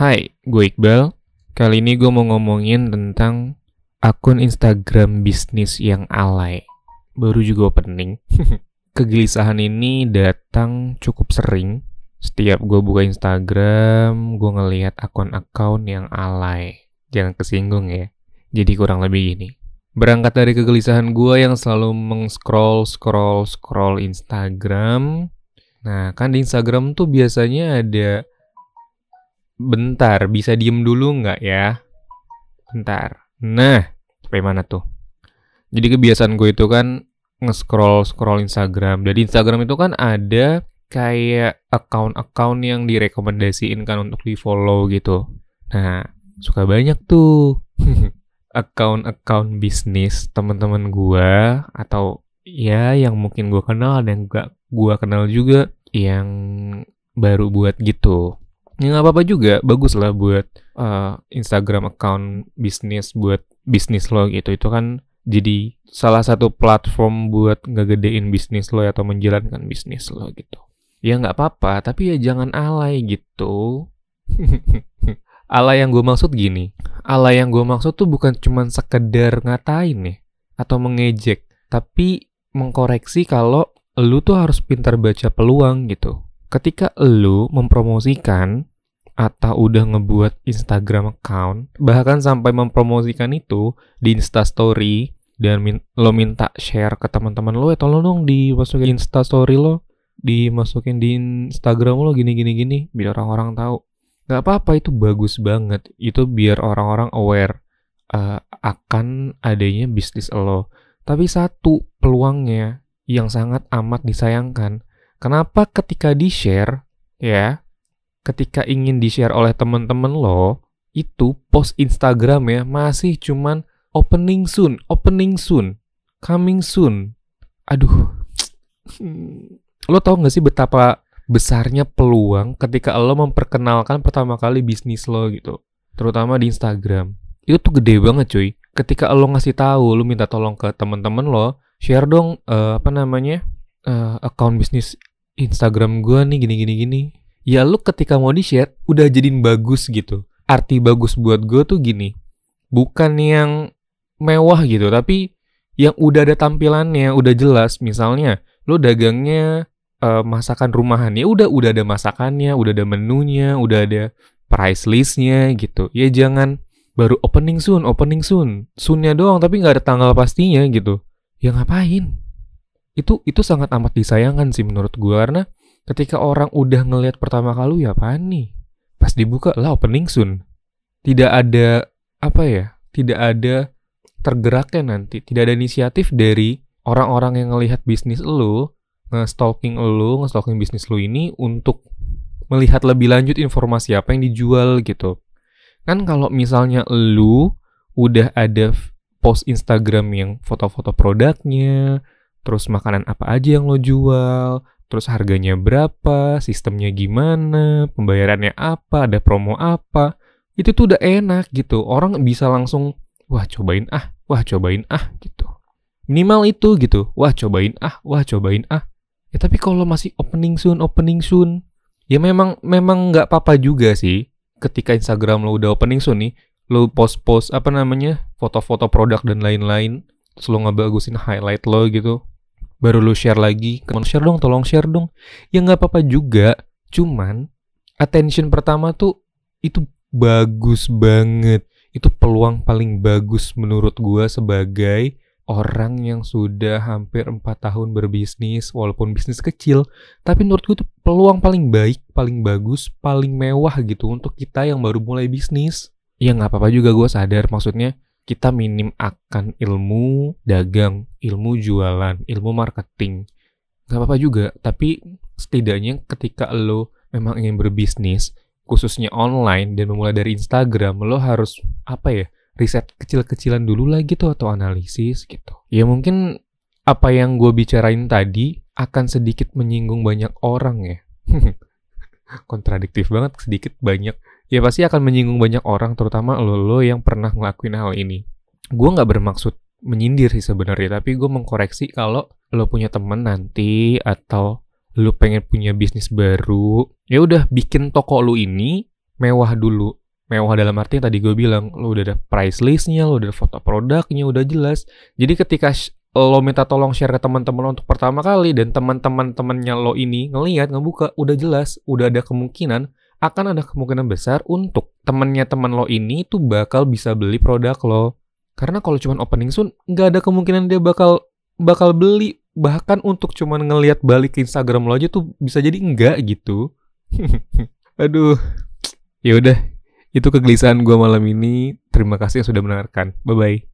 Hai, gue Iqbal. Kali ini gue mau ngomongin tentang akun Instagram bisnis yang alay. Baru juga opening. Kegelisahan ini datang cukup sering. Setiap gue buka Instagram, gue ngelihat akun-akun yang alay. Jangan kesinggung ya. Jadi kurang lebih gini. Berangkat dari kegelisahan gue yang selalu meng-scroll, scroll, scroll Instagram. Nah, kan di Instagram tuh biasanya ada Bentar, bisa diem dulu nggak ya? Bentar. Nah, sampai mana tuh? Jadi kebiasaan gue itu kan nge-scroll scroll Instagram. Dari Instagram itu kan ada kayak account-account yang direkomendasiin kan untuk di follow gitu. Nah, suka banyak tuh account-account bisnis teman-teman gue atau ya yang mungkin gue kenal dan gak gue kenal juga yang baru buat gitu ya nggak apa-apa juga. Bagus lah buat uh, Instagram account bisnis buat bisnis lo gitu. Itu kan jadi salah satu platform buat ngegedein bisnis lo atau menjalankan bisnis lo gitu. Ya nggak apa-apa. Tapi ya jangan alay gitu. Alay yang gue maksud gini. Alay yang gue maksud tuh bukan cuma sekedar ngatain nih atau mengejek tapi mengkoreksi kalau lu tuh harus pintar baca peluang gitu. Ketika lu mempromosikan atau udah ngebuat Instagram account, bahkan sampai mempromosikan itu di Insta Story dan min lo minta share ke teman-teman lo, ya tolong dong dimasukin Insta Story lo, dimasukin di Instagram lo gini gini gini biar orang-orang tahu. Gak apa-apa itu bagus banget. Itu biar orang-orang aware uh, akan adanya bisnis lo. Tapi satu peluangnya yang sangat amat disayangkan. Kenapa ketika di-share ya ketika ingin di-share oleh teman-teman lo, itu post Instagram ya masih cuman opening soon, opening soon, coming soon. Aduh. Lo tau gak sih betapa besarnya peluang ketika lo memperkenalkan pertama kali bisnis lo gitu. Terutama di Instagram. Itu tuh gede banget cuy. Ketika lo ngasih tahu, lo minta tolong ke teman-teman lo, share dong uh, apa namanya? Uh, account bisnis Instagram gue nih gini gini gini ya lu ketika mau di-share udah jadiin bagus gitu. Arti bagus buat gue tuh gini, bukan yang mewah gitu, tapi yang udah ada tampilannya, udah jelas. Misalnya, lu dagangnya uh, masakan rumahan, ya udah udah ada masakannya, udah ada menunya, udah ada price listnya gitu. Ya jangan baru opening soon, opening soon, soonnya doang, tapi nggak ada tanggal pastinya gitu. Ya ngapain? Itu itu sangat amat disayangkan sih menurut gue karena Ketika orang udah ngelihat pertama kali ya apa nih? Pas dibuka lah opening soon. Tidak ada apa ya? Tidak ada tergeraknya nanti. Tidak ada inisiatif dari orang-orang yang ngelihat bisnis lu, nge-stalking lu, nge-stalking bisnis lu ini untuk melihat lebih lanjut informasi apa yang dijual gitu. Kan kalau misalnya lu udah ada post Instagram yang foto-foto produknya, terus makanan apa aja yang lo jual, terus harganya berapa, sistemnya gimana, pembayarannya apa, ada promo apa. Itu tuh udah enak gitu. Orang bisa langsung, wah cobain ah, wah cobain ah gitu. Minimal itu gitu. Wah cobain ah, wah cobain ah. Ya tapi kalau masih opening soon, opening soon, ya memang memang nggak apa-apa juga sih. Ketika Instagram lo udah opening soon nih, lo post-post apa namanya, foto-foto produk dan lain-lain, terus lo ngebagusin highlight lo gitu baru lu share lagi, teman share dong, tolong share dong. Ya nggak apa-apa juga, cuman attention pertama tuh itu bagus banget. Itu peluang paling bagus menurut gua sebagai orang yang sudah hampir 4 tahun berbisnis, walaupun bisnis kecil, tapi menurut gue itu peluang paling baik, paling bagus, paling mewah gitu untuk kita yang baru mulai bisnis. Ya nggak apa-apa juga gue sadar, maksudnya kita minim akan ilmu dagang, ilmu jualan, ilmu marketing. Gak apa-apa juga, tapi setidaknya ketika lo memang ingin berbisnis, khususnya online dan memulai dari Instagram, lo harus apa ya, riset kecil-kecilan dulu lah gitu atau analisis gitu. Ya mungkin apa yang gue bicarain tadi akan sedikit menyinggung banyak orang ya. Kontradiktif banget, sedikit banyak ya pasti akan menyinggung banyak orang, terutama lo lo yang pernah ngelakuin hal ini. Gue nggak bermaksud menyindir sih sebenarnya, tapi gue mengkoreksi kalau lo punya temen nanti atau lo pengen punya bisnis baru, ya udah bikin toko lo ini mewah dulu. Mewah dalam arti tadi gue bilang, lo udah ada price listnya, lo udah ada foto produknya, udah jelas. Jadi ketika lo minta tolong share ke teman-teman lo untuk pertama kali dan teman-teman temannya lo ini ngelihat ngebuka udah jelas, udah ada kemungkinan akan ada kemungkinan besar untuk temennya teman lo ini tuh bakal bisa beli produk lo. Karena kalau cuma opening soon, nggak ada kemungkinan dia bakal bakal beli. Bahkan untuk cuma ngelihat balik ke Instagram lo aja tuh bisa jadi enggak gitu. Aduh. Ya udah, itu kegelisahan gue malam ini. Terima kasih yang sudah mendengarkan. Bye-bye.